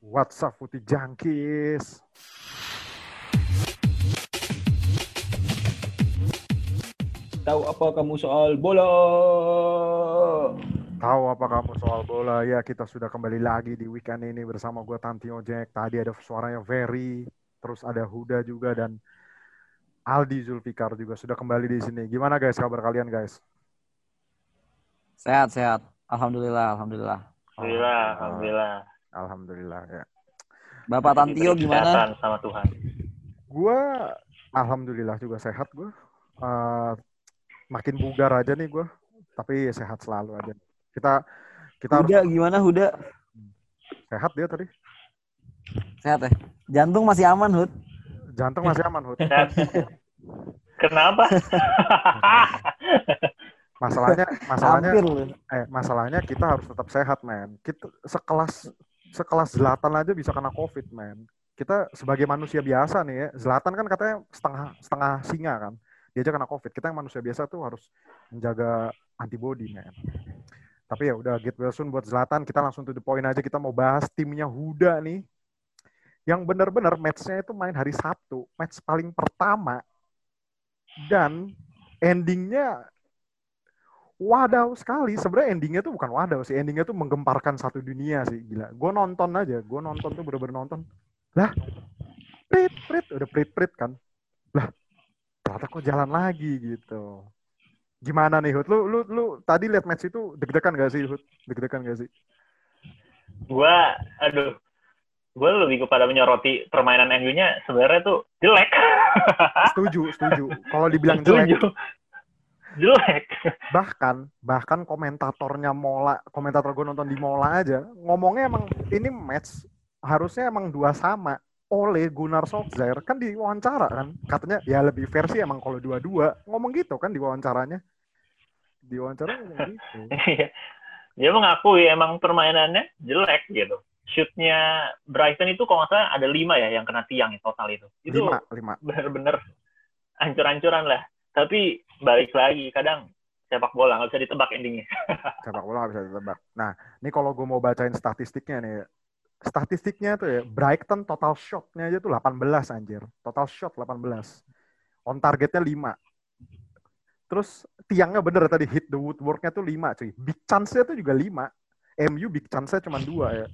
What's up Putih Jangkis? Tahu apa kamu soal bola? Tahu apa kamu soal bola? Ya kita sudah kembali lagi di weekend ini bersama gue Tanti Ojek. Tadi ada suaranya Very, terus ada Huda juga dan Aldi Zulfikar juga sudah kembali di sini. Gimana guys kabar kalian guys? Sehat, sehat. Alhamdulillah, alhamdulillah. Alhamdulillah, alhamdulillah. Alhamdulillah ya. Bapak Tantio gimana? kesehatan sama Tuhan. Gue alhamdulillah juga sehat gue. Eh, makin bugar aja nih gue, tapi sehat selalu aja. Kita kita harus Huda gimana Huda? sehat dia tadi. Sehat ya? Jantung masih aman, Hud? Jantung masih aman, Hud. Kenapa? Masalahnya masalahnya Hampir eh masalahnya kita harus tetap sehat, men. Kita sekelas sekelas Zlatan aja bisa kena Covid, men. Kita sebagai manusia biasa nih ya, Zlatan kan katanya setengah setengah singa kan. Dia aja kena Covid. Kita yang manusia biasa tuh harus menjaga antibody, men. Tapi ya udah get well soon buat Zlatan. Kita langsung to the point aja. Kita mau bahas timnya Huda nih. Yang benar-benar match-nya itu main hari Sabtu. Match paling pertama. Dan endingnya wadaw sekali. Sebenarnya endingnya tuh bukan wadaw sih. Endingnya tuh menggemparkan satu dunia sih. Gila. Gue nonton aja. Gue nonton tuh bener-bener nonton. Lah, prit, prit. Udah prit-prit kan. Lah, ternyata kok jalan lagi gitu. Gimana nih Hud? Lu, lu, lu tadi lihat match itu deg-degan gak sih Hud? Deg-degan gak sih? gua, aduh, gua lebih kepada menyoroti permainan MU-nya sebenarnya tuh jelek. Setuju, setuju. Kalau dibilang jelek, Setuju. Jelek. bahkan bahkan komentatornya Mola komentator gue nonton di Mola aja ngomongnya emang ini match harusnya emang dua sama oleh Gunnar Solskjaer kan diwawancara kan katanya ya lebih versi emang kalau dua-dua ngomong gitu kan di wawancaranya di wawancara ngomong gitu Iya. Dia mengakui emang permainannya jelek gitu. Shootnya Brighton itu kalau nggak salah ada lima ya yang kena tiang total itu. Itu lima lima bener-bener hancur-hancuran lah. Tapi balik lagi, kadang sepak bola nggak bisa ditebak endingnya. sepak bola nggak bisa ditebak. Nah ini kalau gue mau bacain statistiknya nih. Statistiknya tuh ya Brighton total shotnya aja tuh 18 anjir. Total shot 18 on targetnya 5 terus tiangnya bener tadi hit the woodworknya tuh 5 cuy. Big chance-nya tuh juga 5 MU big chance-nya cuma 2 ya.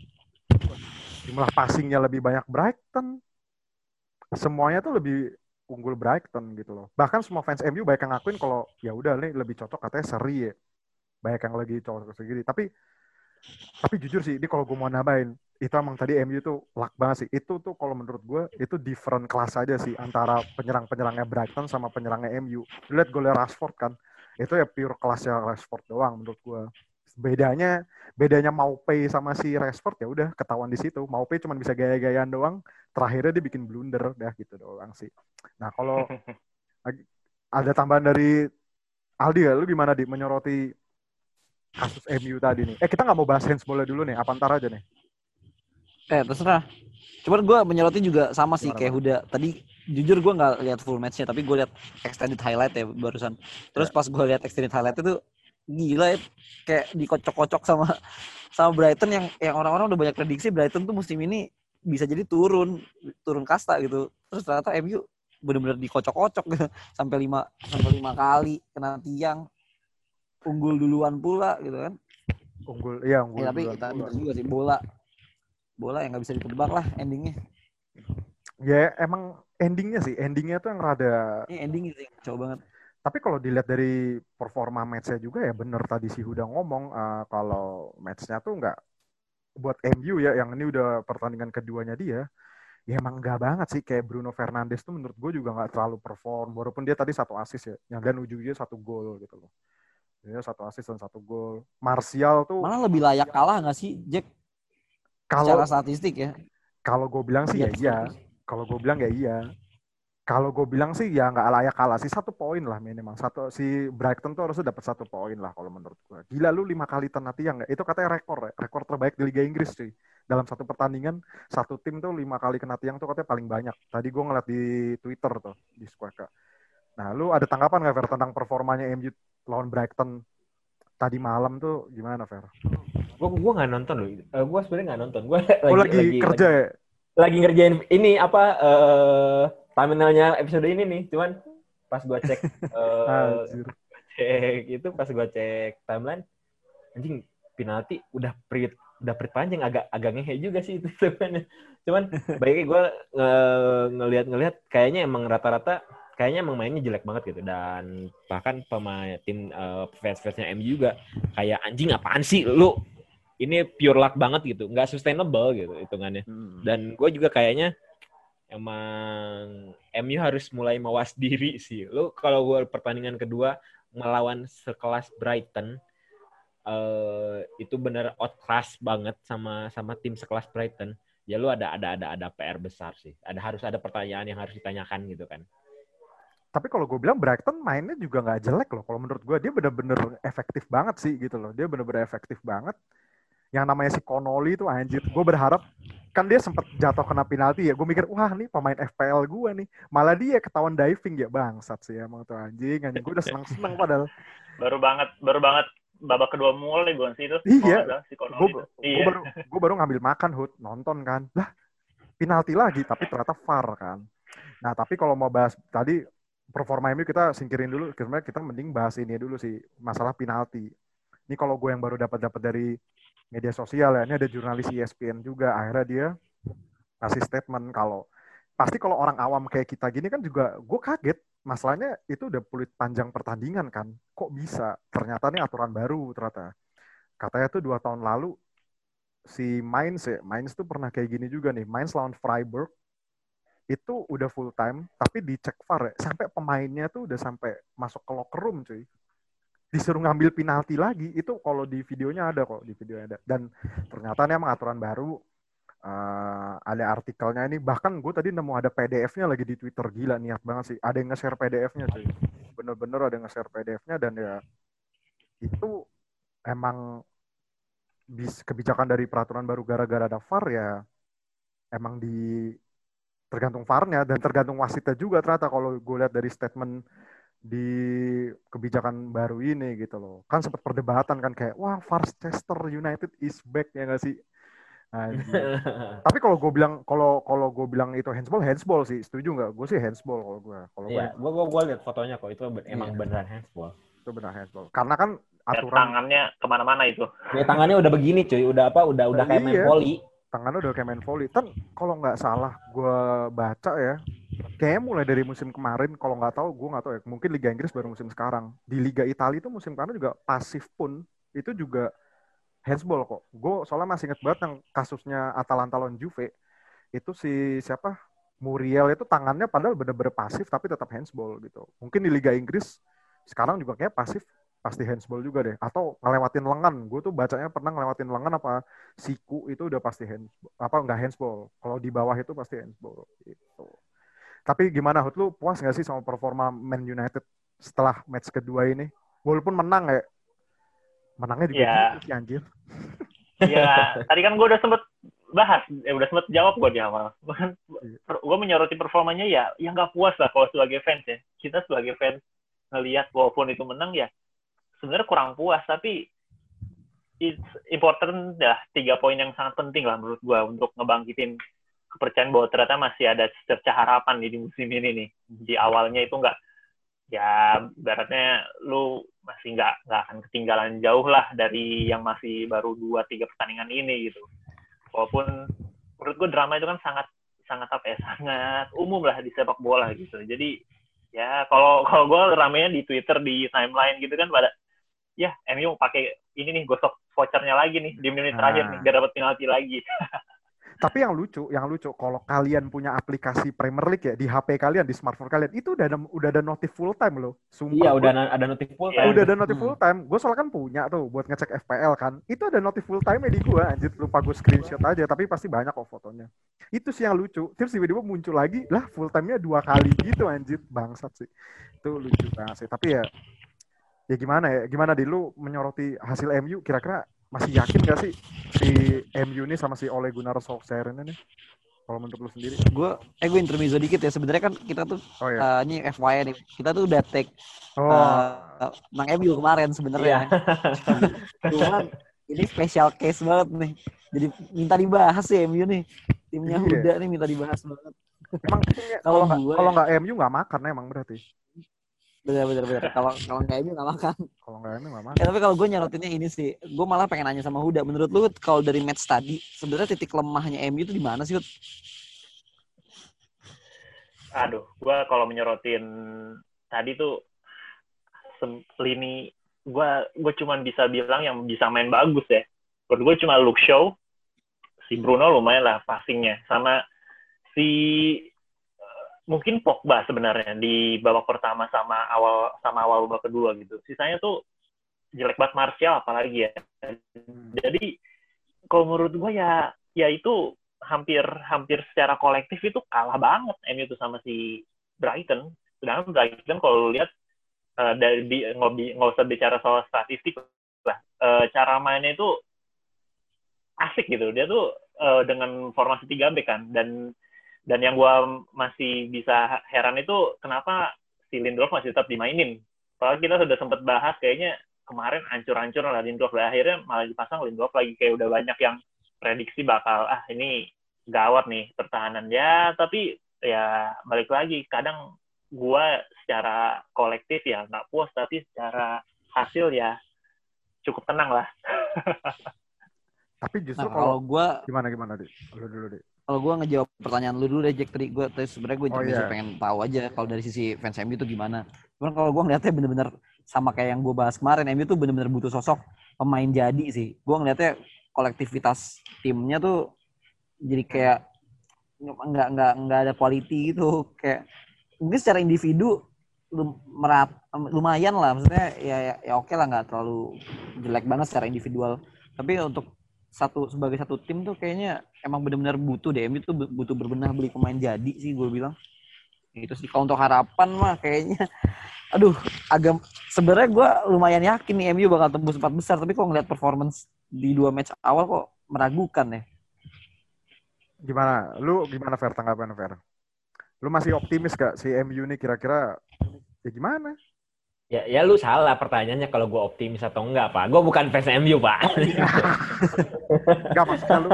Jumlah passingnya lebih banyak Brighton. Semuanya tuh lebih unggul Brighton gitu loh. Bahkan semua fans MU banyak yang ngakuin kalau ya udah nih lebih cocok katanya seri ya. Banyak yang lagi cocok segini tapi tapi jujur sih ini kalau gue mau nambahin itu emang tadi MU tuh luck banget sih. Itu tuh kalau menurut gue itu different kelas aja sih antara penyerang-penyerangnya Brighton sama penyerangnya MU lihat golnya Rashford kan itu ya pure kelasnya Rashford doang menurut gue bedanya bedanya Maupe sama si Rashford ya udah ketahuan di situ Maupe cuma bisa gaya-gayaan doang terakhirnya dia bikin blunder dah gitu doang sih nah kalau ada tambahan dari Aldi ya lu gimana di menyoroti kasus MU tadi nih eh kita nggak mau bahas handsball dulu nih apa ntar aja nih Eh, terserah. Cuman gue menyoroti juga sama sih Gimana, kayak Huda. Tadi jujur gue nggak lihat full matchnya, tapi gue lihat extended highlight ya barusan. Terus pas gue lihat extended highlight itu gila ya, kayak dikocok-kocok sama sama Brighton yang yang orang-orang udah banyak prediksi Brighton tuh musim ini bisa jadi turun turun kasta gitu. Terus ternyata MU bener-bener dikocok-kocok gitu. sampai lima sampai lima kali kena tiang unggul duluan pula gitu kan. unggul iya unggul Ya, tapi kita bener juga sih bola bola yang nggak bisa ditebak lah endingnya. ya emang endingnya sih endingnya tuh yang rada Ini ending sih kacau banget. Tapi kalau dilihat dari performa matchnya juga ya bener tadi si Huda ngomong eh, kalau matchnya tuh nggak buat MU ya yang ini udah pertandingan keduanya dia ya emang nggak banget sih. Kayak Bruno Fernandes tuh menurut gue juga nggak terlalu perform walaupun dia tadi satu assist ya yang dan ujungnya satu gol gitu loh. Dia satu assist dan satu gol. Martial tuh Malah lebih layak kalah nggak sih Jack? Kalau secara statistik ya? kalau gue bilang sih ya Lihat iya kalau gue bilang ya iya kalau gue bilang sih ya nggak layak kalah sih satu poin lah minimal satu si Brighton tuh harusnya dapat satu poin lah kalau menurut gue gila lu lima kali kena tiang nggak itu katanya rekor rekor terbaik di Liga Inggris cuy dalam satu pertandingan satu tim tuh lima kali kena tiang tuh katanya paling banyak tadi gue ngeliat di Twitter tuh di Squawka nah lu ada tanggapan nggak Fer tentang performanya MU lawan Brighton tadi malam tuh gimana Fer? Gua gua nggak nonton loh. Eh, gua sebenarnya nggak nonton. Gua lagi, lagi, kerja ya? lagi ngerjain ini apa eh thumbnailnya episode ini nih. Cuman pas gua cek Anjir. cek itu pas gua cek timeline anjing penalti udah prit udah prit panjang agak agak ngehe juga sih itu sebenarnya. Cuman baiknya gua nge- ngelihat-ngelihat kayaknya emang rata-rata kayaknya emang mainnya jelek banget gitu dan bahkan pemain tim eh, fans-fansnya MU juga kayak anjing apaan sih lu ini pure luck banget gitu nggak sustainable gitu hitungannya Hmm. dan gue juga kayaknya emang MU harus mulai mawas diri sih. Lu kalau gue pertandingan kedua melawan sekelas Brighton eh itu bener outclass banget sama sama tim sekelas Brighton. Ya lu ada ada ada ada PR besar sih. Ada harus ada pertanyaan yang harus ditanyakan gitu kan. Tapi kalau gue bilang Brighton mainnya juga nggak jelek loh. Kalau menurut gue dia bener-bener efektif banget sih gitu loh. Dia bener-bener efektif banget. Yang namanya si Connolly itu anjir. Gue berharap kan dia sempat jatuh kena penalti ya. Gue mikir wah nih pemain FPL gue nih. Malah dia ketahuan diving ya bangsat sih emang tuh anjing. anjing. Gue udah seneng-seneng padahal. Baru banget, baru banget babak kedua mulai bukan sih itu? Iya. Oh, si Gue gue Iya. baru gue baru ngambil makan hut nonton kan. Lah penalti lagi tapi ternyata VAR kan. Nah tapi kalau mau bahas tadi performa MU kita singkirin dulu. Sebenarnya kita mending bahas ini dulu sih masalah penalti. Ini kalau gue yang baru dapat dapat dari media sosial ya. Ini ada jurnalis ESPN juga. Akhirnya dia kasih statement kalau pasti kalau orang awam kayak kita gini kan juga gue kaget. Masalahnya itu udah peluit panjang pertandingan kan. Kok bisa? Ternyata ini aturan baru ternyata. Katanya tuh dua tahun lalu si Mainz ya, Mainz tuh pernah kayak gini juga nih. Mainz lawan Freiburg itu udah full time, tapi dicek VAR ya. Sampai pemainnya tuh udah sampai masuk ke locker room cuy. Disuruh ngambil penalti lagi. Itu kalau di videonya ada kok, di videonya ada. Dan ternyata ini emang aturan baru. Eh, ada artikelnya ini. Bahkan gue tadi nemu ada PDF-nya lagi di Twitter. Gila, niat banget sih. Ada yang nge-share PDF-nya cuy. Bener-bener ada yang nge-share PDF-nya dan ya itu emang bis kebijakan dari peraturan baru gara-gara ada VAR ya emang di tergantung VAR-nya dan tergantung wasitnya juga ternyata kalau gue lihat dari statement di kebijakan baru ini gitu loh kan sempat perdebatan kan kayak wah Manchester United is back ya nggak sih tapi kalau gue bilang kalau kalau gue bilang itu handsball handsball sih setuju nggak gue sih handsball kalau gue kalau gue Iya, gua gua gua lihat fotonya kok itu ben- emang Iya. beneran handsball. itu benar handsball karena kan aturan tangannya ke mana-mana itu. Ya tangannya udah begini cuy, udah apa? Udah udah kayak main Iya. volley. tangannya udah kayak main volley. Kan kalau nggak salah gue baca ya, kayaknya mulai dari musim kemarin, kalau nggak tahu gue nggak tahu ya, mungkin Liga Inggris baru musim sekarang. Di Liga Italia itu musim kemarin juga pasif pun itu juga handsball kok. Gue soalnya masih inget banget yang kasusnya Atalanta lawan Juve itu si siapa Muriel itu tangannya padahal bener-bener pasif tapi tetap handsball gitu. Mungkin di Liga Inggris sekarang juga kayak pasif pasti handsball juga deh atau ngelewatin lengan gue tuh bacanya pernah ngelewatin lengan apa siku itu udah pasti handsball apa nggak handsball kalau di bawah itu pasti handsball gitu tapi gimana Hut lu puas nggak sih sama performa Man United setelah match kedua ini walaupun menang ya menangnya juga Ya. gitu sih anjir Iya, tadi kan gue udah sempet bahas, eh, udah sempet jawab gue di awal. Gue menyoroti performanya ya, ya nggak puas lah kalau sebagai fans ya. Kita sebagai fans ngelihat walaupun itu menang ya, sebenarnya kurang puas. Tapi it's important dah tiga poin yang sangat penting lah menurut gue untuk ngebangkitin kepercayaan bahwa ternyata masih ada secercah harapan di musim ini nih. Di awalnya itu nggak, ya baratnya lu masih nggak nggak akan ketinggalan jauh lah dari yang masih baru dua tiga pertandingan ini gitu. Walaupun menurut gue drama itu kan sangat sangat apa ya sangat umum lah di sepak bola gitu. Jadi ya kalau kalau gue ramenya di Twitter di timeline gitu kan pada ya MU pakai ini nih gosok vouchernya lagi nih di menit terakhir nih Ah. biar dapat penalti lagi. tapi yang lucu yang lucu kalau kalian punya aplikasi Premier League ya di HP kalian di smartphone kalian itu udah ada udah ada notif full time loh sumpah Iya, udah ada notif full Iya. time. udah ada notif Hmm. full time. Gue soalnya kan punya tuh buat ngecek FPL kan. Itu ada notif full time di gue. Anjir lupa gue screenshot aja. Tapi pasti banyak kok fotonya. Itu sih yang lucu. Terus tiba-tiba muncul lagi lah full time-nya dua kali gitu anjir. Bangsat sih. Itu lucu banget sih. Tapi ya ya gimana ya? Gimana di lu menyoroti hasil MU kira-kira masih yakin gak sih si MU ini sama si Ole Gunnar Solskjaer ini nih? Kalau menurut lu sendiri? Gue, eh gue intermezzo dikit ya. Sebenarnya kan kita tuh, Oh ya. eh, ini FYI nih, kita tuh udah take Oh. eh, Nang MU kemarin sebenarnya. Iya. Cuman ini special case banget nih. Jadi minta dibahas ya MU nih. Timnya Iya. Huda nih minta dibahas banget. Emang Kalau kalau nggak kalau ya- nggak MU nggak makan emang berarti. Bener bener bener. Kalau kalau nggak MU nggak makan. Kalau nggak MU nggak makan. Ya, tapi kalau gue nyorotinnya ini sih, gue malah pengen nanya sama Huda. Menurut lu kalau dari match tadi, sebenarnya titik lemahnya MU itu di mana sih? Hud? aduh gue kalau menyorotin tadi tuh lini gue gue cuman bisa bilang yang bisa main bagus ya menurut gue cuma Luke Shaw si Bruno lumayan lah passingnya sama si eh, mungkin Pogba sebenarnya di babak pertama sama awal sama awal babak kedua gitu. Sisanya tuh jelek banget Martial apalagi ya. Jadi kalau menurut gue ya ya itu hampir hampir secara kolektif itu kalah banget MU itu sama si Brighton. Sedangkan Brighton kalau lihat eh, dari di nggak usah bicara soal statistik lah, eh, cara mainnya itu asik gitu. Dia tuh eh, dengan formasi 3 back kan. Dan dan yang gua masih bisa heran itu kenapa si Lindelof masih tetap dimainin. Padahal kita sudah sempat bahas kayaknya kemarin hancur-hancur lah Lindelof. Dan akhirnya malah dipasang Lindelof lagi kayak udah banyak yang prediksi bakal ah ini gawat nih pertahanan ya tapi ya balik lagi kadang gua secara kolektif ya nggak puas tapi secara hasil ya cukup tenang lah Tapi justru Nah, kalau kalau gue gimana gimana deh? Lu dulu deh. Kalau gue ngejawab pertanyaan lu dulu deh Jack tadi gue terus sebenarnya gue Oh, juga iya. pengen tahu aja kalau dari sisi fans MU itu gimana. Cuman kalau gue ngeliatnya bener-bener sama kayak yang gue bahas kemarin MU tuh bener-bener butuh sosok pemain jadi sih. Gue ngeliatnya kolektivitas timnya tuh jadi kayak nggak nggak nggak ada quality gitu kayak mungkin secara individu lum- merat lumayan lah maksudnya ya ya, ya oke lah nggak terlalu jelek banget secara individual tapi untuk satu sebagai satu tim tuh kayaknya emang benar-benar butuh tuh bu- butuh berbenah beli pemain jadi sih gue bilang itu sih kalau untuk harapan mah kayaknya aduh agak sebenarnya gue lumayan yakin nih MU bakal tembus empat besar tapi kok ngeliat performance di dua match awal kok meragukan ya Gimana? Lu gimana Fer tanggapan Fer? Lu masih optimis gak si MU ini kira-kira ya gimana? Ya, ya lu salah pertanyaannya kalau gue optimis atau enggak, Pak. Gue bukan fans MU, Pak. Enggak maksudnya lu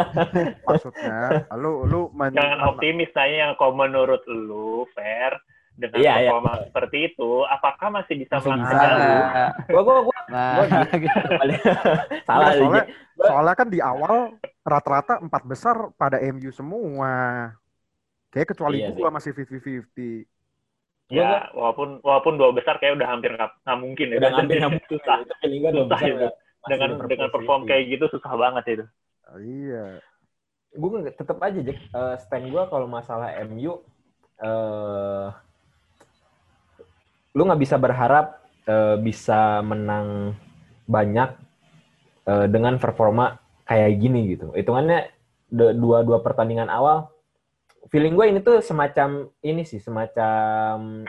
maksudnya lu lu men- jangan optimis nanya yang kalau menurut lu fair dengan Iya, iya. performa seperti itu apakah masih bisa melangkah jauh Gue gue gue salah. Enggak, soalnya, Jack. soalnya kan di awal rata-rata empat besar pada MU semua. Kayak kecuali Iya gua masih 50-50. Ya walaupun walaupun dua besar kayak udah hampir nggak nggak mungkin ya. Udah hampir nggak mungkin. susah. Gue udah Susah itu. masih dengan dengan perform kayak gitu susah banget itu. Iya. gue tetap aja Jack. Eh, stand gue kalau masalah MU eh lu nggak bisa berharap eh, bisa menang banyak eh, dengan performa kayak gini gitu. Hitungannya dua dua pertandingan awal feeling gue ini tuh semacam ini sih semacam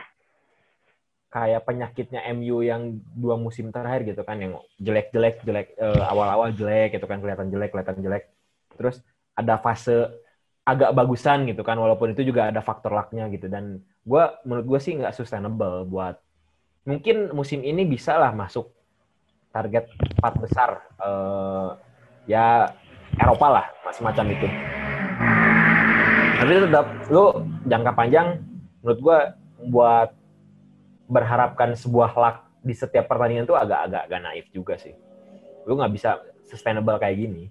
kayak penyakitnya MU yang dua musim terakhir gitu kan yang jelek-jelek jelek eh, awal-awal jelek gitu kan kelihatan jelek kelihatan jelek. Terus ada fase agak bagusan gitu kan walaupun itu juga ada faktor lucknya gitu. Dan gue menurut gue sih nggak sustainable buat mungkin musim ini bisa lah masuk target empat besar eh, ya Eropa lah semacam itu tapi tetap lu jangka panjang menurut gue buat berharapkan sebuah luck di setiap pertandingan tuh agak-agak agak naif juga sih lu nggak bisa sustainable kayak gini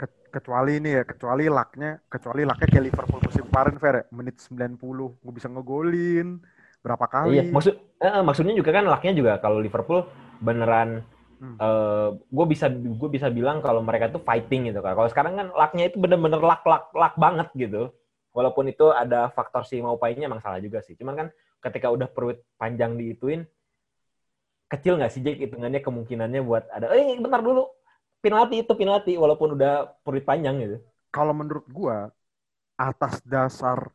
Ke- kecuali ini ya, kecuali laknya, kecuali laknya kayak Liverpool musim kemarin Fer, ya. menit 90 gue bisa ngegolin berapa kali. Iya, maksud eh, maksudnya juga kan lucknya juga kalau Liverpool beneran Hmm. gue bisa gue bisa bilang kalau mereka tuh fighting gitu kan. Kalau sekarang kan lucknya itu bener-bener luck luck luck banget gitu. Walaupun itu ada faktor si mau painya emang salah juga sih. Cuman kan ketika udah perut panjang diituin kecil nggak sih Jack hitungannya kemungkinannya buat ada eh bentar dulu penalti itu penalti walaupun udah perut panjang gitu. Kalau menurut gua atas dasar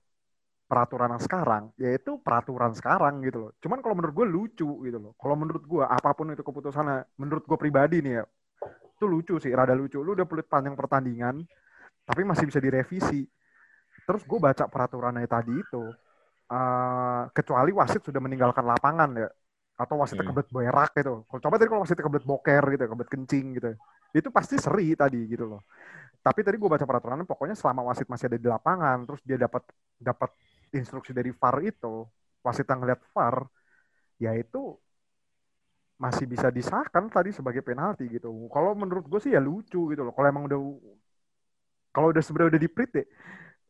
peraturan yang sekarang, yaitu peraturan sekarang gitu loh. Cuman kalau menurut gue lucu gitu loh. Kalau menurut gua apa pun itu keputusannya, menurut gue pribadi nih ya, itu lucu sih, rada lucu. Lu udah pelit panjang pertandingan, tapi masih bisa direvisi. Terus gue baca peraturannya tadi itu, eh, kecuali wasit sudah meninggalkan lapangan ya, atau wasitnya Hmm. kebelet berak gitu. Kalau coba tadi kalau wasitnya kebelet boker gitu, kebelet kencing gitu. itu pasti seri tadi gitu loh. Tapi tadi gue baca peraturannya pokoknya selama wasit masih ada di lapangan, terus dia dapat dapat instruksi dari VAR itu, wasit yang ngeliat VAR, ya itu masih bisa disahkan tadi sebagai penalti gitu. Kalau menurut gue sih ya lucu gitu loh. Kalau emang udah kalau udah sebenarnya udah diprit deh.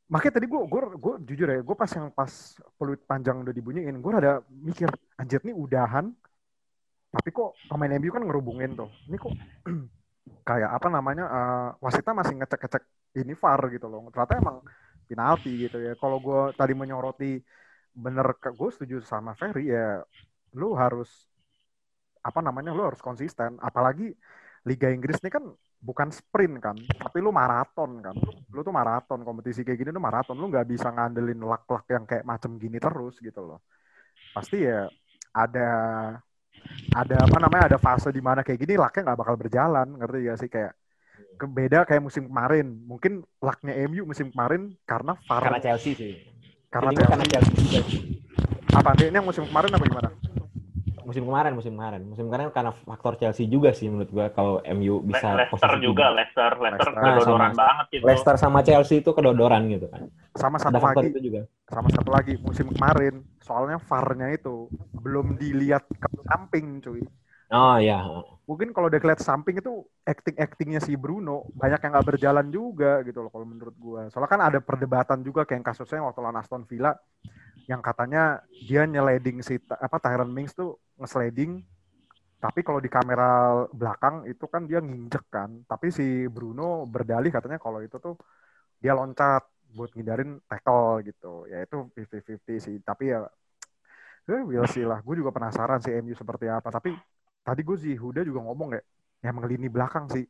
Makanya tadi gue gue gue jujur ya, gue pas yang pas peluit panjang udah dibunyiin, gue ada mikir anjir nih udahan. Tapi kok pemain MU kan ngerubungin tuh. Ini kok kayak apa namanya uh, wasitnya masih ngecek-ngecek ini VAR gitu loh. Ternyata emang penalti gitu ya. Kalau gue tadi menyoroti bener gue setuju sama Ferry ya lu harus apa namanya lu harus konsisten. Apalagi Liga Inggris ini kan bukan sprint kan tapi lu maraton kan. Lu tuh maraton kompetisi kayak gini tuh maraton. Lu nggak bisa ngandelin lak-lak yang kayak macem gini terus gitu loh. Pasti ya ada ada apa namanya ada fase di mana kayak gini laknya nggak bakal berjalan. Ngerti gak sih? Kayak beda kayak musim kemarin mungkin laknya MU musim kemarin karena VAR Karena Chelsea sih. karena Ini karena Chelsea. Chelsea juga. apa ini yang musim kemarin apa gimana Musim kemarin, musim kemarin. Musim kemarin karena faktor Chelsea juga sih menurut gua kalau MU bisa Leicester posisi juga. Leicester, Leicester Leicester. kedodoran sama- banget gitu. Leicester sama Chelsea itu kedodoran gitu kan. sama satu lagi itu juga. sama satu lagi musim kemarin soalnya VAR-nya itu belum dilihat ke samping cuy Oh iya. mungkin kalau kelihatan samping itu acting actingnya si Bruno banyak yang nggak berjalan juga gitu loh kalau menurut gua. Soalnya kan ada perdebatan juga kayak yang kasusnya waktu lawan Aston Villa yang katanya dia nyeleding si apa Tyron Mings tuh ngesliding tapi kalau di kamera belakang itu kan dia nginjek kan. Tapi si Bruno berdalih katanya kalau itu tuh dia loncat buat ngindarin tackle gitu. Ya itu 50-50 sih tapi ya eh, we'll lah. Gue juga penasaran sih MU seperti apa tapi tadi gue sih Huda juga ngomong ya yang lini belakang sih.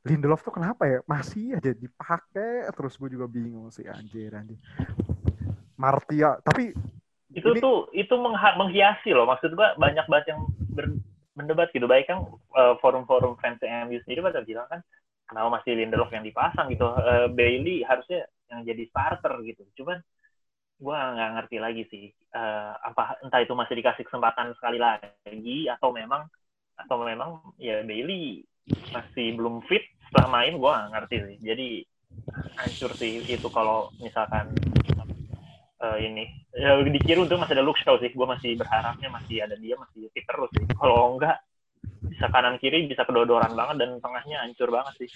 Lindelof tuh kenapa ya? Masih aja dipakai. Terus gue juga bingung sih anjir anjir. Martia tapi itu Ini- tuh itu menghiasi loh. Maksud gua banyak banget yang ber- mendebat gitu. Baik kan eh, forum-forum fans MU sendiri pada bilang kan kenapa masih Lindelof yang dipasang gitu? Eh, Bailey harusnya yang jadi starter gitu. Cuman gua nggak ngerti lagi sih Eh, apa entah itu masih dikasih kesempatan sekali lagi atau memang atau memang ya Bailey masih belum fit setelah main gua nggak ngerti sih. Jadi hancur sih itu kalau misalkan eh, ini. Ya, dikira untuk masih ada Luke Shaw sih. Gue masih berharapnya masih ada dia masih fit terus sih. Kalau enggak bisa kanan kiri bisa kedodoran banget dan tengahnya hancur banget sih.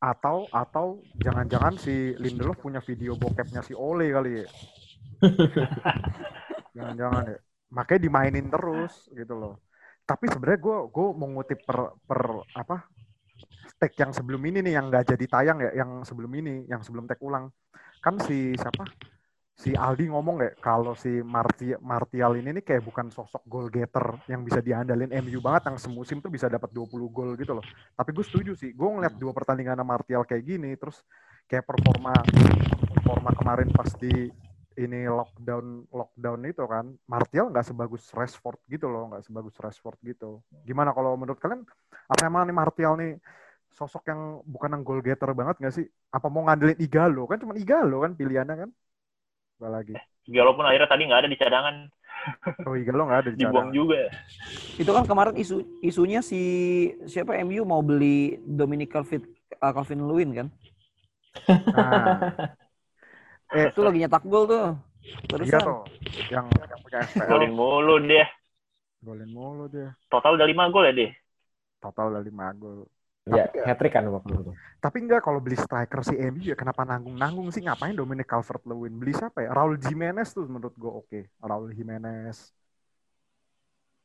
Atau atau jangan-jangan si Lindelof punya video bokepnya si Ole kali ya? Jangan-jangan ya. Makanya dimainin terus gitu loh tapi sebenarnya gue gue mau ngutip per per apa tag yang sebelum ini nih yang nggak jadi tayang ya yang sebelum ini yang sebelum tag ulang. Kan si siapa? Si Aldi ngomong ya kalau si Marti Martial ini nih kayak bukan sosok goal getter yang bisa diandalin MU banget yang semusim tuh bisa dapat 20 gol gitu loh. Tapi gue setuju sih gue ngeliat dua pertandingan sama Martial kayak gini terus kayak performa performa kemarin pas di ini lockdown lockdown itu kan Martial nggak sebagus Rashford gitu loh nggak sebagus Rashford gitu. Gimana kalau menurut kalian apa emang nih Martial nih sosok yang bukan yang goal getter banget nggak sih? Apa mau ngandelin Igalo? Kan cuma Igalo kan pilihannya kan? Gak lagi. Walaupun akhirnya tadi nggak ada di cadangan. Oh Igalo nggak ada di dibuang cadangan. juga. Itu kan kemarin isu isunya si siapa MU mau beli Dominic Calvin uh, Calvin Lewin kan? nah eh Itu lagi nyetak gol tuh. iya Terusan. tuh yang yang punya FPL golin mulu dia golin mulu dia total udah 5 gol ya dia total udah 5 gol Ya, hat-trick kan waktu itu. Tapi enggak kalau beli striker si MU ya kenapa nanggung-nanggung sih ngapain Dominic Calvert-Lewin? Beli siapa ya? Raul Jimenez tuh menurut gue oke. Raul Jimenez.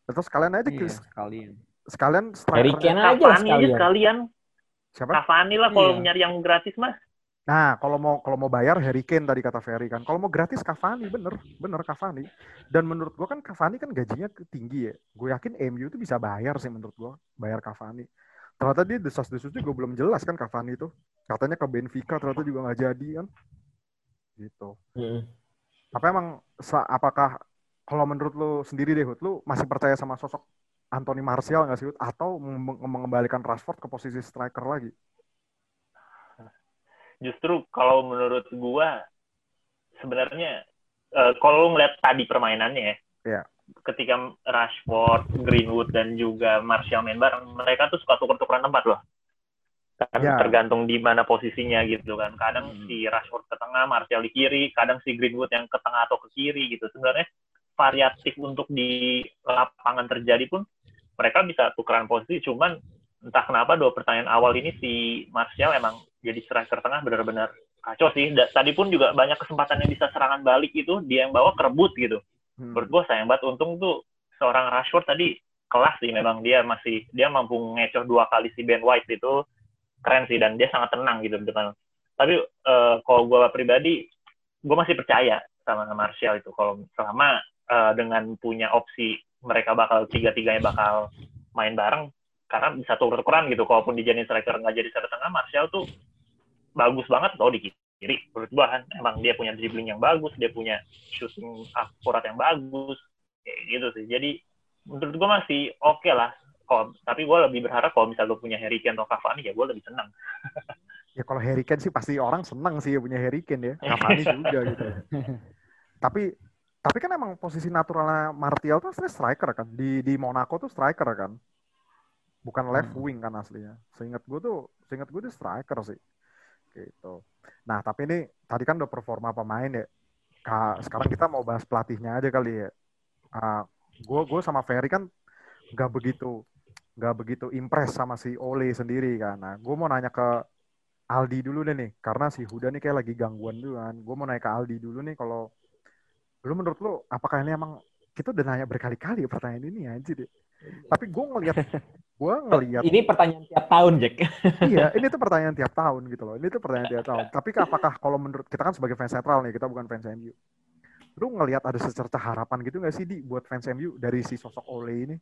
Terus sekalian aja Iya, sekalian. sekalian Harry striker. Kane aja lah Cavani aja sekalian. sekalian Siapa? Cavani lah kalau Iya. nyari yang gratis mah Nah, kalau mau kalau mau bayar Harry Kane tadi kata Ferry kan. Kalau mau gratis Cavani bener, bener Cavani. Dan menurut gue kan Cavani kan gajinya tinggi ya. Gue yakin MU tuh bisa bayar sih menurut gue, bayar Cavani. Ternyata dia desas-desus juga belum jelas kan Cavani itu. Katanya ke Benfica ternyata juga nggak jadi kan. Gitu. Mm-mm. Tapi emang apakah kalau menurut lu sendiri deh Hud, lu masih percaya sama sosok Anthony Martial nggak sih Hud? Atau meng- mengembalikan Rashford ke posisi striker lagi? Justru kalau menurut gua sebenarnya eh, kalau lu ngeliat tadi permainannya ya Iya. ketika Rashford, Greenwood dan juga Martial main bareng, mereka tuh suka tuker-tukeran tempat loh. Kan Ya. tergantung di mana posisinya gitu kan. Kadang Hmm. si Rashford ke tengah, Martial di kiri, kadang si Greenwood yang ke tengah atau ke kiri gitu. Sebenarnya variatif untuk di lapangan terjadi pun mereka bisa tukeran posisi cuman entah kenapa dua pertanyaan awal ini si Martial emang jadi striker tengah benar-benar kacau sih. Da- tadi pun juga banyak kesempatan yang bisa serangan balik itu dia yang bawa kerebut gitu. Hmm. Menurut gue sayang banget untung tuh seorang Rashford tadi kelas sih memang dia masih dia mampu ngecoh dua kali si Ben White itu keren sih dan dia sangat tenang gitu depan. Tapi eh, kalau gue pribadi gue masih percaya sama Martial itu kalau selama eh, dengan punya opsi mereka bakal tiga-tiganya bakal main bareng karena bisa tuker-tukeran gitu. Kalaupun dijadiin striker nggak jadi striker tengah, Martial tuh bagus banget tau di kiri. Menurut gua kan emang dia punya dribbling yang bagus, dia punya shooting akurat yang bagus, kayak gitu sih. Jadi menurut gua masih oke lah. Kalau, tapi gua lebih berharap kalau misalnya lu punya Harry Kane atau Cavani ya gua lebih senang. Ya kalau Harry Kane sih pasti orang seneng sih punya Harry Kane ya. Cavani juga gitu. tapi tapi kan emang posisi naturalnya Martial tuh aslinya striker kan. Di di Monaco tuh striker kan. Bukan left wing kan aslinya. Seingat gue tuh, seingat gue tuh striker sih. Gitu. Nah, tapi ini tadi kan udah performa pemain ya. Ka- sekarang kita mau bahas pelatihnya aja kali ya. gue gue sama Ferry kan nggak begitu nggak begitu impress sama si Ole sendiri kan. Nah, gue mau nanya ke Aldi dulu deh nih, karena si Huda nih kayak lagi gangguan dulu kan. Gue mau nanya ke Aldi dulu nih, kalau lu menurut lu apakah ini emang kita udah nanya berkali-kali ya pertanyaan ini anjir deh. Tapi gue ngeliat, gue ngeliat, Ini pertanyaan tiap tahun, Jack. iya ini tuh pertanyaan tiap tahun gitu loh. Ini tuh pertanyaan tiap tahun. Tapi apakah kalau menurut kita kan sebagai fans netral nih, kita bukan fans MU. Lu ngelihat ada secerca harapan gitu nggak sih di buat fans MU dari si sosok Ole ini?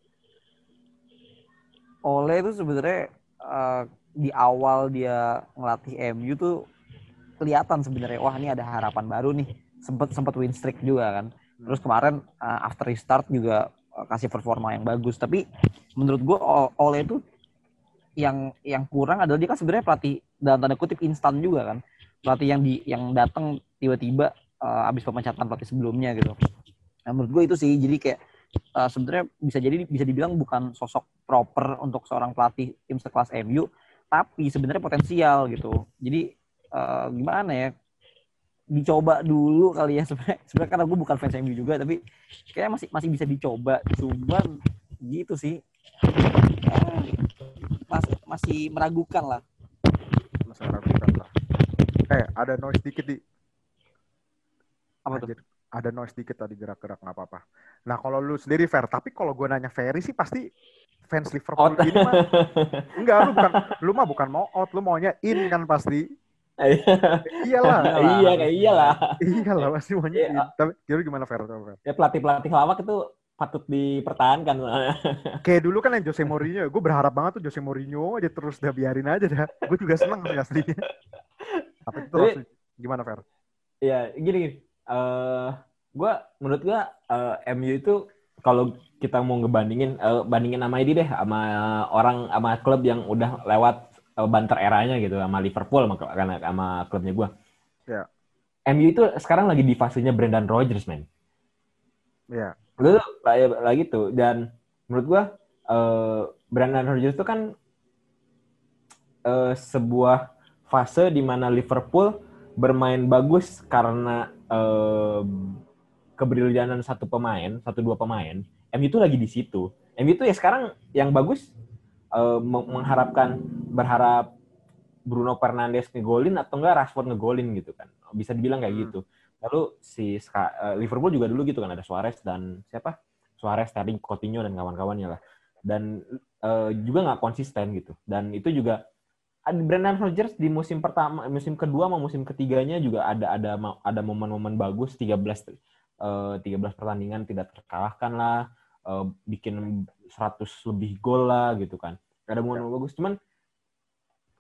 Ole itu sebenarnya eh, di awal dia ngelatih MU tuh kelihatan sebenarnya wah ini ada harapan baru nih sempet sempet win streak juga kan terus kemarin eh, after restart juga kasih performa yang bagus. Tapi menurut gua O- Ole itu yang yang kurang adalah dia kan sebenarnya pelatih dalam tanda kutip instan juga kan. Pelatih yang di yang datang tiba-tiba eh, abis pemecatan pelatih sebelumnya gitu. Nah, menurut gue itu sih. Jadi kayak eh, sebenarnya bisa jadi bisa dibilang bukan sosok proper untuk seorang pelatih tim sekelas MU tapi sebenarnya potensial gitu. Jadi eh, gimana ya dicoba dulu kali ya sebenarnya sebenarnya karena gue bukan fans MU juga tapi kayak masih masih bisa dicoba cuman gitu sih Eh, masih masih meragukan lah Masih ragukan lah. Eh, ada noise dikit di. apa tuh Anjir, ada noise dikit tadi gerak-gerak nggak apa-apa. Nah kalau lu sendiri fair, tapi kalau gue nanya Ferry sih pasti fans Liverpool Out. ini mah enggak lu bukan lu mah bukan mau out, lu maunya in kan pasti. Iyalah, iya, kayak iyalah. iyalah pasti maunya. Iya. Tapi kira gimana fair? Ya pelatih-pelatih lawak itu patut dipertahankan. Kayak dulu kan yang Jose Mourinho, gue berharap banget tuh Jose Mourinho aja terus udah biarin aja dah. Gue juga seneng sih aslinya. Tapi itu Tapi- langsung- gimana fair? Iya, gini gini. Eh, gua menurut gua eh, MU itu kalau kita mau ngebandingin eh, bandingin sama ini deh sama orang sama klub yang udah lewat banter eranya gitu sama Liverpool sama, karena sama klubnya gua. Ya. MU itu sekarang lagi di fasenya Brendan Rodgers, man. Iya. Lu tuh lagi, lagi tuh dan menurut gua eh, Brendan Rodgers itu kan eh, sebuah fase di mana Liverpool bermain bagus karena eh, kebrilianan satu pemain, satu dua pemain. MU itu lagi di situ. MU itu ya sekarang yang bagus eh, me- mengharapkan berharap Bruno Fernandes ngegolin atau enggak Rashford ngegolin gitu kan. Bisa dibilang kayak Hmm. gitu. Lalu si eh, Liverpool juga dulu gitu kan ada Suarez dan siapa? Suarez, Sterling, Coutinho dan kawan-kawannya lah. Dan eh, juga nggak konsisten gitu. Dan itu juga Brendan Rodgers di musim pertama, musim kedua sama musim ketiganya juga ada ada ada momen-momen bagus 13 eh, 13 pertandingan tidak terkalahkan lah, eh, bikin 100 lebih gol lah gitu kan. Ada momen bagus cuman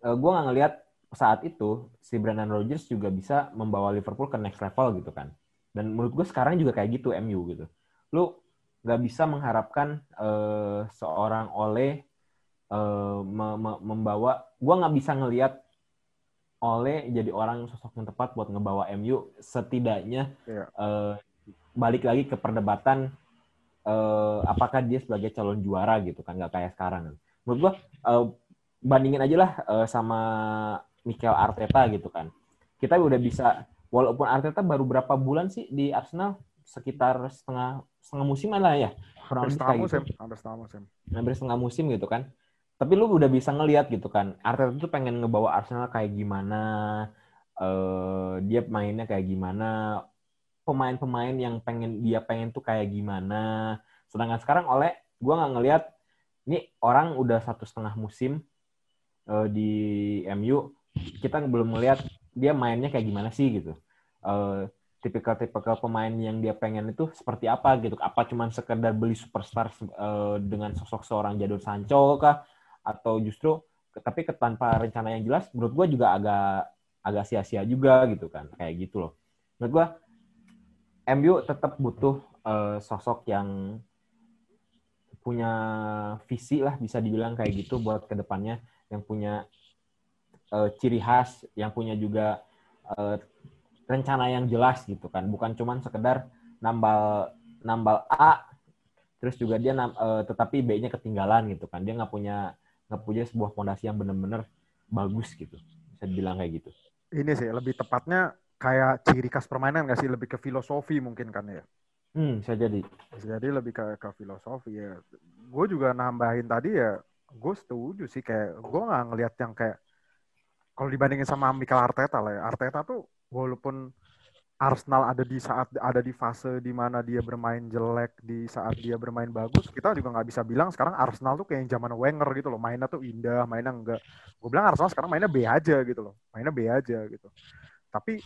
eh, gua nggak ngelihat saat itu si Brendan Rodgers juga bisa membawa Liverpool ke next level gitu kan. Dan menurut gue sekarang juga kayak gitu MU gitu. Lu nggak bisa mengharapkan eh, seorang Ole eh, me- me- membawa gua nggak bisa ngelihat Ole jadi orang sosok yang tepat buat ngebawa MU setidaknya Iya. eh, balik lagi ke perdebatan eh, apakah dia sebagai calon juara gitu kan nggak kayak sekarang. Menurut gua eh, bandingin aja lah eh, sama Mikel Arteta gitu kan. Kita udah bisa walaupun Arteta baru berapa bulan sih di Arsenal? Sekitar setengah setengah musiman lah ya kurang Hampir setengah musim, gitu. hampir setengah musim. hampir setengah musim gitu kan. Tapi lu udah bisa ngelihat gitu kan Arteta tuh pengen ngebawa Arsenal kayak gimana eh dia mainnya kayak gimana pemain-pemain yang pengen dia pengen tuh kayak gimana. Sedangkan sekarang oleh gua nggak ngelihat ini orang udah satu setengah musim eh, di MU kita belum ngelihat dia mainnya kayak gimana sih gitu. Eh, tipikal-tipikal pemain yang dia pengen itu seperti apa gitu. Apa cuman sekedar beli superstar eh, dengan sosok seorang Jadon Sancho kah? Atau justru tapi tanpa rencana yang jelas menurut gua juga agak agak sia-sia juga gitu kan. Kayak gitu loh. Menurut gua MU tetap butuh eh, sosok yang punya visi lah bisa dibilang kayak gitu buat ke depannya. Yang punya eh, ciri khas yang punya juga eh, rencana yang jelas gitu kan. Bukan cuman sekedar nambal nambal A terus juga dia eh, tetapi B-nya ketinggalan gitu kan. Dia nggak punya nggak punya sebuah fondasi yang benar-benar bagus gitu. Bisa dibilang kayak gitu. Ini sih lebih tepatnya kayak ciri khas permainan nggak sih? Lebih ke filosofi mungkin kan ya. hmm bisa jadi Jadi lebih ke, ke filosofi ya. Gue juga nambahin tadi ya, gue setuju sih kayak gue nggak ngelihat yang kayak kalau dibandingin sama Mikel Arteta lah ya. Arteta tuh walaupun Arsenal ada di saat ada di fase di mana dia bermain jelek, di saat dia bermain bagus, kita juga nggak bisa bilang sekarang Arsenal tuh kayak yang zaman Wenger gitu loh, mainnya tuh indah, mainnya enggak. Gue bilang Arsenal sekarang mainnya B aja gitu loh, mainnya B aja gitu. Tapi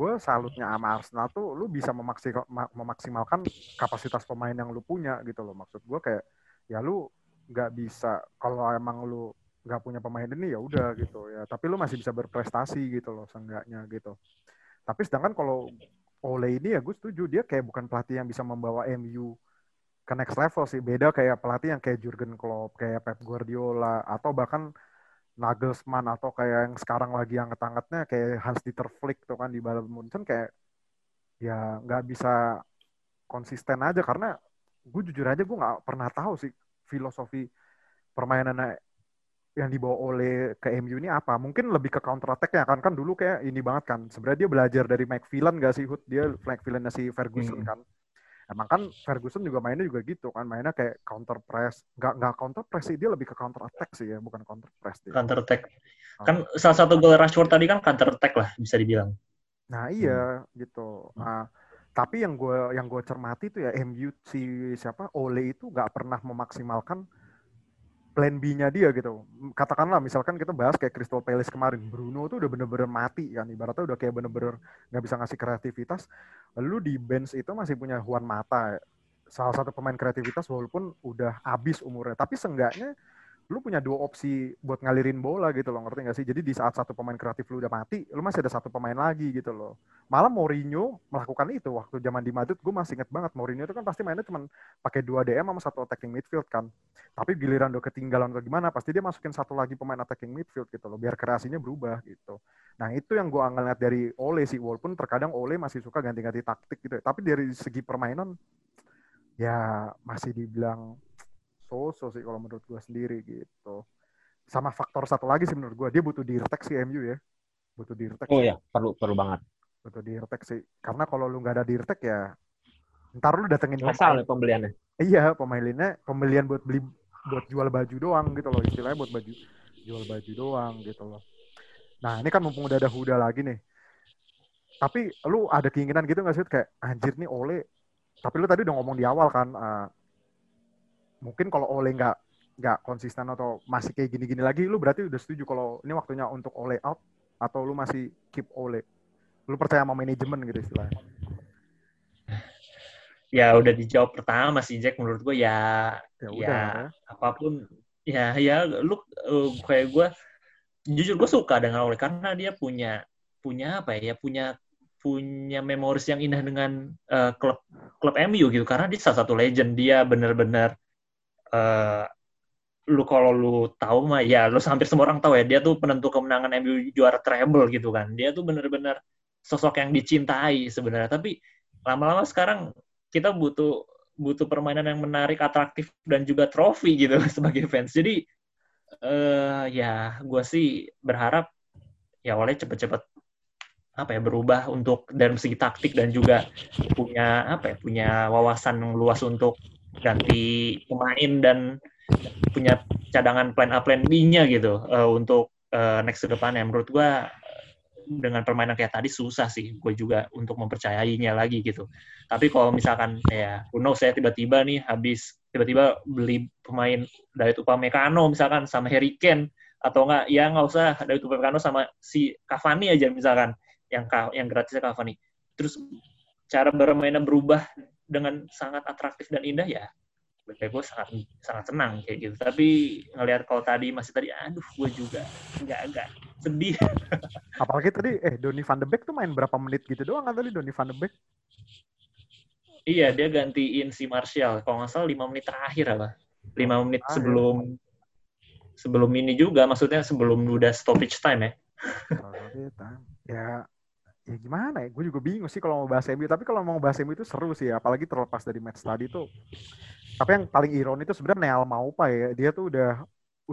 gue salutnya sama Arsenal tuh lu bisa memaksi- ma- memaksimalkan kapasitas pemain yang lu punya gitu loh. Maksud gue kayak ya lu nggak bisa kalau emang lu nggak punya pemain ini ya udah gitu ya. Tapi lu masih bisa berprestasi gitu loh seenggaknya gitu. Tapi sedangkan kalau Ole ini ya gue setuju dia kayak bukan pelatih yang bisa membawa MU ke next level sih. Beda kayak pelatih yang kayak Jurgen Klopp kayak Pep Guardiola atau bahkan Nagelsmann atau kayak yang sekarang lagi yang angkat-angkatnya kayak Hans Dieter Flick tuh kan di Bayern Munchen kayak ya nggak bisa konsisten aja. Karena gue jujur aja gue nggak pernah tahu sih filosofi permainan yang dibawa oleh ke MU ini apa. Mungkin lebih ke counter attack ya kan. Kan dulu kayak ini banget kan. Sebenarnya dia belajar dari McPhillan gak sih Hood dia McPhillannya si Ferguson Hmm. kan emang kan Ferguson juga mainnya juga gitu kan mainnya kayak counter press nggak nggak counter press sih dia lebih ke counter attack sih ya bukan counter press dia Counter attack. Kan salah satu gol Rashford tadi kan counter attack lah bisa dibilang. Nah iya gitu. Nah, tapi yang gue yang gue cermati tuh ya MU si siapa Ole itu nggak pernah memaksimalkan plan B-nya dia gitu. Katakanlah misalkan kita bahas kayak Crystal Palace kemarin, Bruno tuh udah bener-bener mati kan, ibaratnya udah kayak bener-bener nggak bisa ngasih kreativitas. Lu di bench itu masih punya Juan Mata, salah satu pemain kreativitas walaupun udah habis umurnya, tapi seenggaknya lu punya dua opsi buat ngalirin bola gitu loh, ngerti gak sih? Jadi di saat satu pemain kreatif lu udah mati, lu masih ada satu pemain lagi gitu loh. Malah Mourinho melakukan itu waktu zaman di Madrid, gue masih inget banget Mourinho itu kan pasti mainnya cuma pakai dua DM sama satu attacking midfield kan. Tapi giliran udah ketinggalan atau gimana, pasti dia masukin satu lagi pemain attacking midfield gitu loh, biar kreasinya berubah gitu. Nah itu yang gue ngeliat dari Ole sih, walaupun terkadang Ole masih suka ganti-ganti taktik gitu. ya. Tapi dari segi permainan, ya masih dibilang so-so sih kalau menurut gue sendiri gitu. Sama faktor satu lagi sih menurut gue, dia butuh dirtek sih MU ya. Butuh dirtek. oh ya perlu perlu banget Butuh dirtek sih. Karena kalau lu nggak ada dirtek ya, ntar lu datengin pemain. nih pembeliannya Iya, pemainnya pembelian buat beli buat jual baju doang gitu loh istilahnya buat baju jual baju doang gitu loh. Nah ini kan mumpung udah ada Huda lagi nih. Tapi lu ada keinginan gitu nggak sih kayak anjir nih Ole. Tapi lu tadi udah ngomong di awal kan. eh, mungkin kalau Ole nggak nggak konsisten atau masih kayak gini-gini lagi, lu berarti udah setuju kalau ini waktunya untuk Ole out atau lu masih keep Ole. Lu percaya sama manajemen gitu istilahnya. Ya udah dijawab pertama sih Jack menurut gue ya Ya Ya. udah ya. apa pun ya ya lu uh, kayak gue jujur gue suka dengan Ole karena dia punya punya apa ya punya punya memoris yang indah dengan uh, klub klub MU gitu karena dia salah satu legend dia benar-benar uh, lu kalau lu tahu mah ya lu hampir semua orang tahu ya dia tuh penentu kemenangan MU juara treble gitu kan dia tuh benar-benar sosok yang dicintai sebenarnya tapi lama-lama sekarang kita butuh butuh permainan yang menarik, atraktif dan juga trofi gitu sebagai fans. Jadi eh ya gue sih berharap ya oleh cepet-cepet apa ya berubah untuk dari segi taktik dan juga punya apa ya punya wawasan yang luas untuk ganti pemain dan punya cadangan plan A plan B-nya gitu eh, untuk eh, next ke depannya. Menurut gua dengan permainan kayak tadi susah sih gue juga untuk mempercayainya lagi gitu. Tapi kalau misalkan ya knows saya tiba-tiba nih habis tiba-tiba beli pemain dari Upamecano misalkan sama Harry Kane atau enggak ya nggak usah dari Upamecano sama si Cavani aja misalkan yang yang gratisnya Cavani. Terus cara bermainnya berubah dengan sangat atraktif dan indah ya gue sangat sangat senang kayak gitu. Tapi ngelihat kalau tadi masih tadi aduh gue juga nggak agak sedih. Apalagi tadi eh Donny van de Beek tuh main berapa menit gitu doang kan tadi Donny van de Beek. iya dia gantiin si Martial. Kalau nggak salah lima menit terakhir apa? Lima menit Ah, sebelum sebelum ini juga maksudnya sebelum udah stoppage time ya. Ya ya gimana ya? Gue juga bingung sih kalau mau bahas MU. Tapi kalau mau bahas MU itu seru sih, apalagi terlepas dari match tadi tuh. Tapi yang paling ironi itu sebenarnya Neal Maupa ya. Dia tuh udah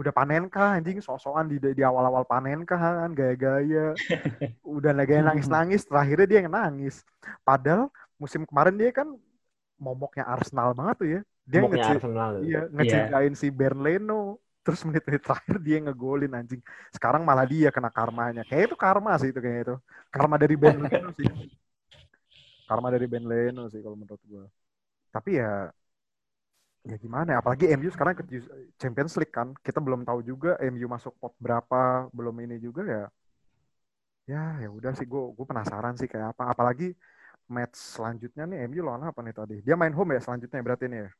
udah panen kah anjing sosokan di di awal-awal panen kah kan gaya-gaya udah lagi nangis-nangis terakhirnya dia yang nangis padahal musim kemarin dia kan momoknya Arsenal banget tuh ya dia ngece- Arsenal. Iya, ngeceritain si Bernleno. Terus menit-menit terakhir dia ngegolin anjing. Sekarang malah dia kena karmanya. Kayak itu karma sih itu kayak itu. Karma dari Bernleno sih. Karma dari Bernleno sih kalau menurut gua. Tapi ya ya gimana ya apalagi MU sekarang ke Champions League kan kita belum tahu juga MU masuk pot berapa belum ini juga ya ya ya udah sih gue gue penasaran sih kayak apa apalagi match selanjutnya nih MU lawan apa nih tadi dia main home ya selanjutnya berarti nih ya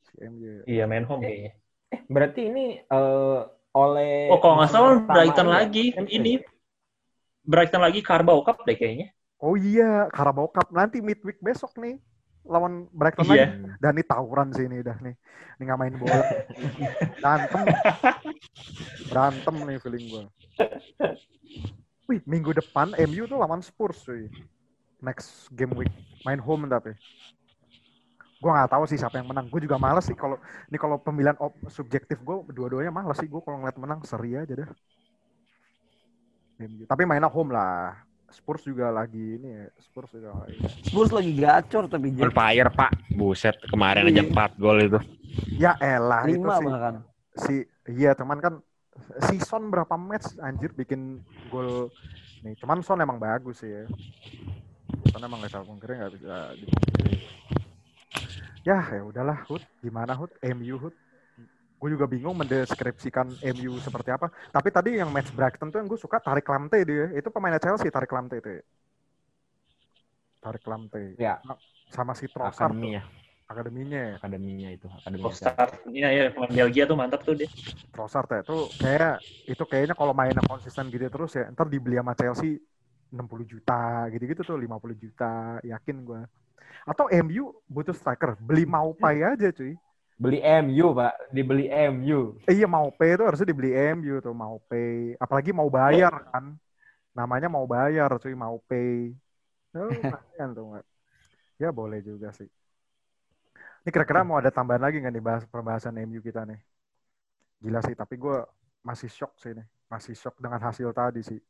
si MU ya. iya main home kayaknya Eh, berarti ini eh, oleh oh kalau nggak salah Brighton ya, lagi Champions ini. Brighton lagi Carabao Cup deh kayaknya Oh iya, Carabao Cup nanti midweek besok nih lawan Brighton Iya. lagi. Dan ini tawuran sih ini dah nih. Ini nggak main bola. Berantem. Berantem nih feeling gue. Wih, minggu depan MU tuh lawan Spurs cuy. Next game week. Main home tapi. Gue nggak tahu sih siapa yang menang. Gue juga males sih kalau ini kalau pemilihan op, subjektif gue dua-duanya males sih. Gue kalau ngeliat menang seri aja dah. MU. Tapi mainnya home lah. Spurs juga lagi ini ya. Spurs juga lagi. Spurs lagi gacor tapi On fire, Pak. Buset, kemarin aja Iya. 4 gol itu. Ya elah itu lima sih. bahkan. Si iya teman kan season berapa match anjir bikin gol nih. Cuman Son emang bagus sih ya. Son emang gak salah pungkiri nggak bisa dipungkiri. Ya ya udahlah Hud. Gimana Hud? MU Hud. Gue juga bingung mendeskripsikan MU seperti apa. Tapi tadi yang match Brighton tuh yang gue suka Tarik Lamte dia. Itu pemainnya Chelsea Tarik Lamte itu ya. Tarik Lamte. Ya. Sama si Trossard akademi ya, akademinya ya. akademinya itu, akademi. Oh, start iya ya pemain Belgia tuh mantap tuh dia Trossard ya itu kayak itu kayaknya kalau mainnya konsisten gitu terus ya ntar dibeli sama Chelsea 60 juta gitu-gitu tuh 50 juta yakin gue atau MU butuh striker. Beli Maupai aja cuy. Beli MU, Pak. Dibeli MU. eh, iya Maupai itu harusnya dibeli MU tuh Maupai. Apalagi mau bayar kan. Namanya mau bayar cuy Maupai. Oh, lumayan tuh nggak ya boleh juga sih. Ini kira-kira mau ada tambahan lagi nggak nih bahas pembahasan MU kita nih? Gila sih tapi gue masih shock sih nih masih shock dengan hasil tadi sih.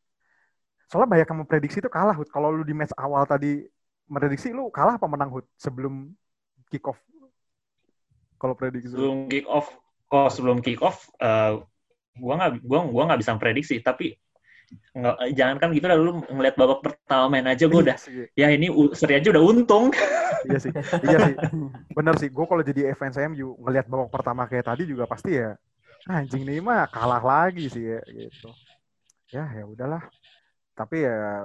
Soalnya banyak yang memprediksi itu kalah kalau lu di match awal tadi prediksi lu kalah apa menang Hud sebelum kick off? Kalau prediksi lu. sebelum kick off oh sebelum kick off eh, gua nggak gua gua nggak bisa prediksi tapi nggak jangan kan gitu lah lu ngeliat babak pertama main aja gua udah Iya sih, ya ini seri aja udah untung. Iya sih iya sih. Bener sih gue kalau jadi fans MU ngelihat babak pertama kayak tadi juga pasti ya "Ah, anjing nih mah kalah lagi sih ya gitu. Ya ya udahlah. Tapi ya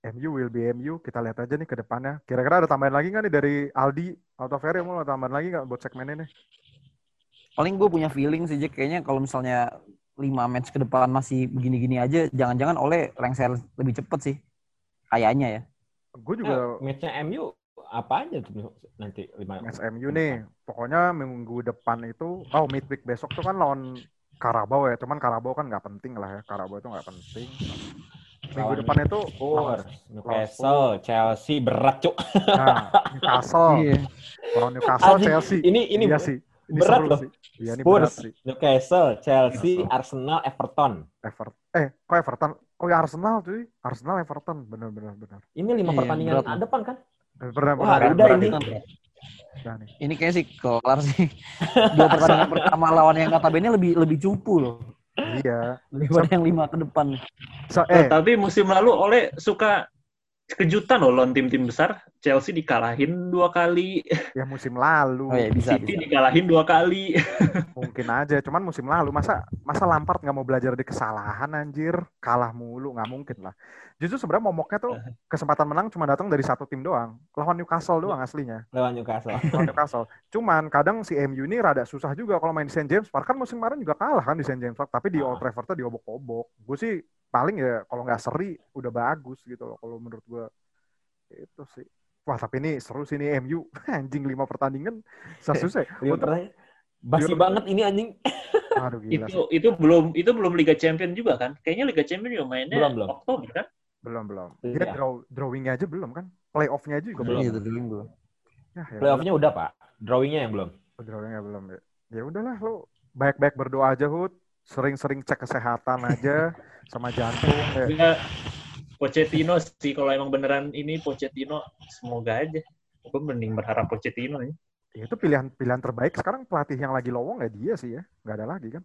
MU will be MU kita lihat aja nih ke depannya. Kira-kira ada tambahan lagi nggak nih dari Aldi? Atau Ferry mau tambahan lagi nggak buat segmen ini Paling gue punya feeling sih Jack kayaknya kalau misalnya lima match ke depan masih begini-gini aja, jangan-jangan oleh lengser lebih cepet sih. Kayaknya ya. gue juga Nah, matchnya MU apa aja tuh nanti lima match MU nih. Pokoknya minggu depan itu oh midweek besok tuh kan lawan Karabau ya. Cuman Karabau kan nggak penting lah ya. Karabau itu nggak penting minggu depan itu Spurs, Newcastle, Chelsea berat cuk. nah, Newcastle, Iya. lawan Newcastle, Anjing, Chelsea. Ini ini iya sih. Ini berat seru loh. sih. Iya, ini Spurs, berat sih. Newcastle, Chelsea, Newcastle. Arsenal, Everton. Everton. Eh, kok Everton? Oh ya Arsenal cuy. Arsenal Everton. Bener bener bener. Ini lima Iya, pertandingan berat loh. depan kan? Bener Wah, bener. udah ini. Nih. Ini kayak sih kelar sih. Dua pertandingan pertama lawan yang notabene lebih lebih cupu loh. Iya. Daripada yang lima ke depan. So, Eh, eh, tapi musim lalu Oleh suka kejutan loh lawan tim-tim besar. Chelsea dikalahin dua kali, ya musim lalu Oh iya bisa City bisa. dikalahin dua kali. mungkin aja. Cuman musim lalu masa masa Lampard nggak mau belajar dari kesalahan anjir, kalah mulu nggak mungkin lah. Justru sebenarnya momoknya tuh kesempatan menang cuma datang dari satu tim doang, lawan Newcastle doang aslinya. Lawan Newcastle. Lawan Newcastle. Cuman kadang si MU ini rada susah juga kalau main di St James Park kan musim kemarin juga kalah kan di St James Park, tapi di Old Trafford tuh diobok-obok. Gue sih paling ya kalau nggak seri udah bagus gitu loh kalau menurut gue. Itu sih. Wah tapi ini seru sih nih MU anjing lima pertandingan susah-susah. Lima Untuk- pertandingan. Basi banget ini anjing. Aduh gila. itu itu belum itu belum Liga Champion juga kan? Kayaknya Liga Champion juga mainnya Belum, belum. Oktober kan? Belum belum. Iya. Dia draw drawingnya aja belum kan? Playoffnya aja juga belum. Iya, dulu belum. Ya, ya Playoff-nya udah, Pak. Drawingnya yang belum. udah, drawingnya belum ya. Ya udahlah lo baik-baik berdoa aja Hud. Sering-sering cek kesehatan aja sama jantung. Ya. Ya, Pochettino sih kalau emang beneran ini Pochettino semoga aja. Gue mending berharap Pochettino ya. Ya, itu pilihan pilihan terbaik sekarang pelatih yang lagi lowong ya dia sih ya. Nggak ada lagi kan?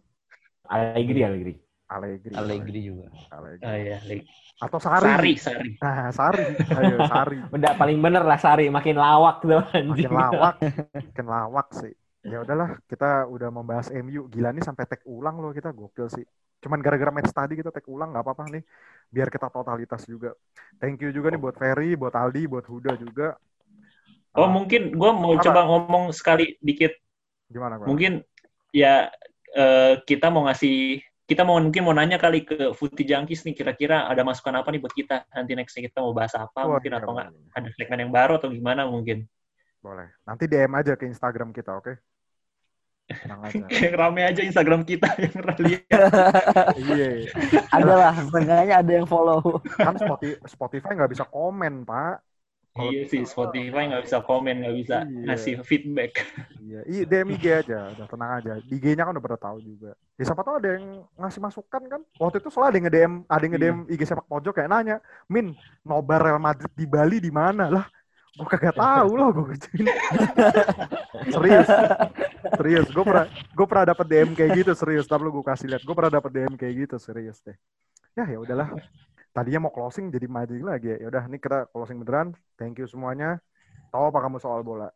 Allegri, Allegri. Allegri. Allegri juga. Allegri. Ah ya, Lig- Atau Sari. Sari, Sari. Nah, Sari. Ayo Sari. Udah paling bener lah Sari, makin lawak tuh anjing. Makin lawak. Makin lawak sih. Ya udahlah, kita udah membahas MU. Gila nih sampai tag ulang loh kita gokil sih. Cuman gara-gara match tadi kita tag ulang nggak apa-apa nih. Biar kita totalitas juga. Thank you juga nih buat Ferry, buat Aldi, buat Huda juga. Oh Ah, mungkin gue mau Apa? coba ngomong sekali dikit. gimana gua? Mungkin ya eh, kita mau ngasih kita mau mungkin mau nanya kali ke Futi Jangkis nih kira-kira ada masukan apa nih buat kita nanti next kita mau bahas apa Wah, mungkin atau enggak boleh. ada segmen yang baru atau gimana mungkin Boleh. Nanti DM aja ke Instagram kita, oke? Tenang aja. rame aja Instagram kita yang lihat Iya. Ada lah, setengahnya ada yang follow. Kan Spotify, Spotify nggak bisa komen, Pak. Kalau iya sih Spotify nggak bisa komen nggak bisa Iya. ngasih feedback Iya, iya DM IG aja, udah tenang aja. Di IG-nya kan udah pada tahu juga. Ya siapa tahu ada yang ngasih masukan kan. Waktu itu soalnya ada yang nge-DM, ada yang nge-DM IG sepak pojok kayak nanya, "Min, nobar Real Madrid di Bali di mana?" Lah, gue kagak tahu loh gue gituin. serius. Serius, gue pernah gue pernah dapat DM kayak gitu serius. Tapi lu gue kasih lihat, gue pernah dapat DM kayak gitu serius deh. Ya ya udahlah. Tadinya mau closing jadi maju lagi ya. Udah, ini kita closing beneran. Thank you semuanya. Tahu apa kamu soal bola?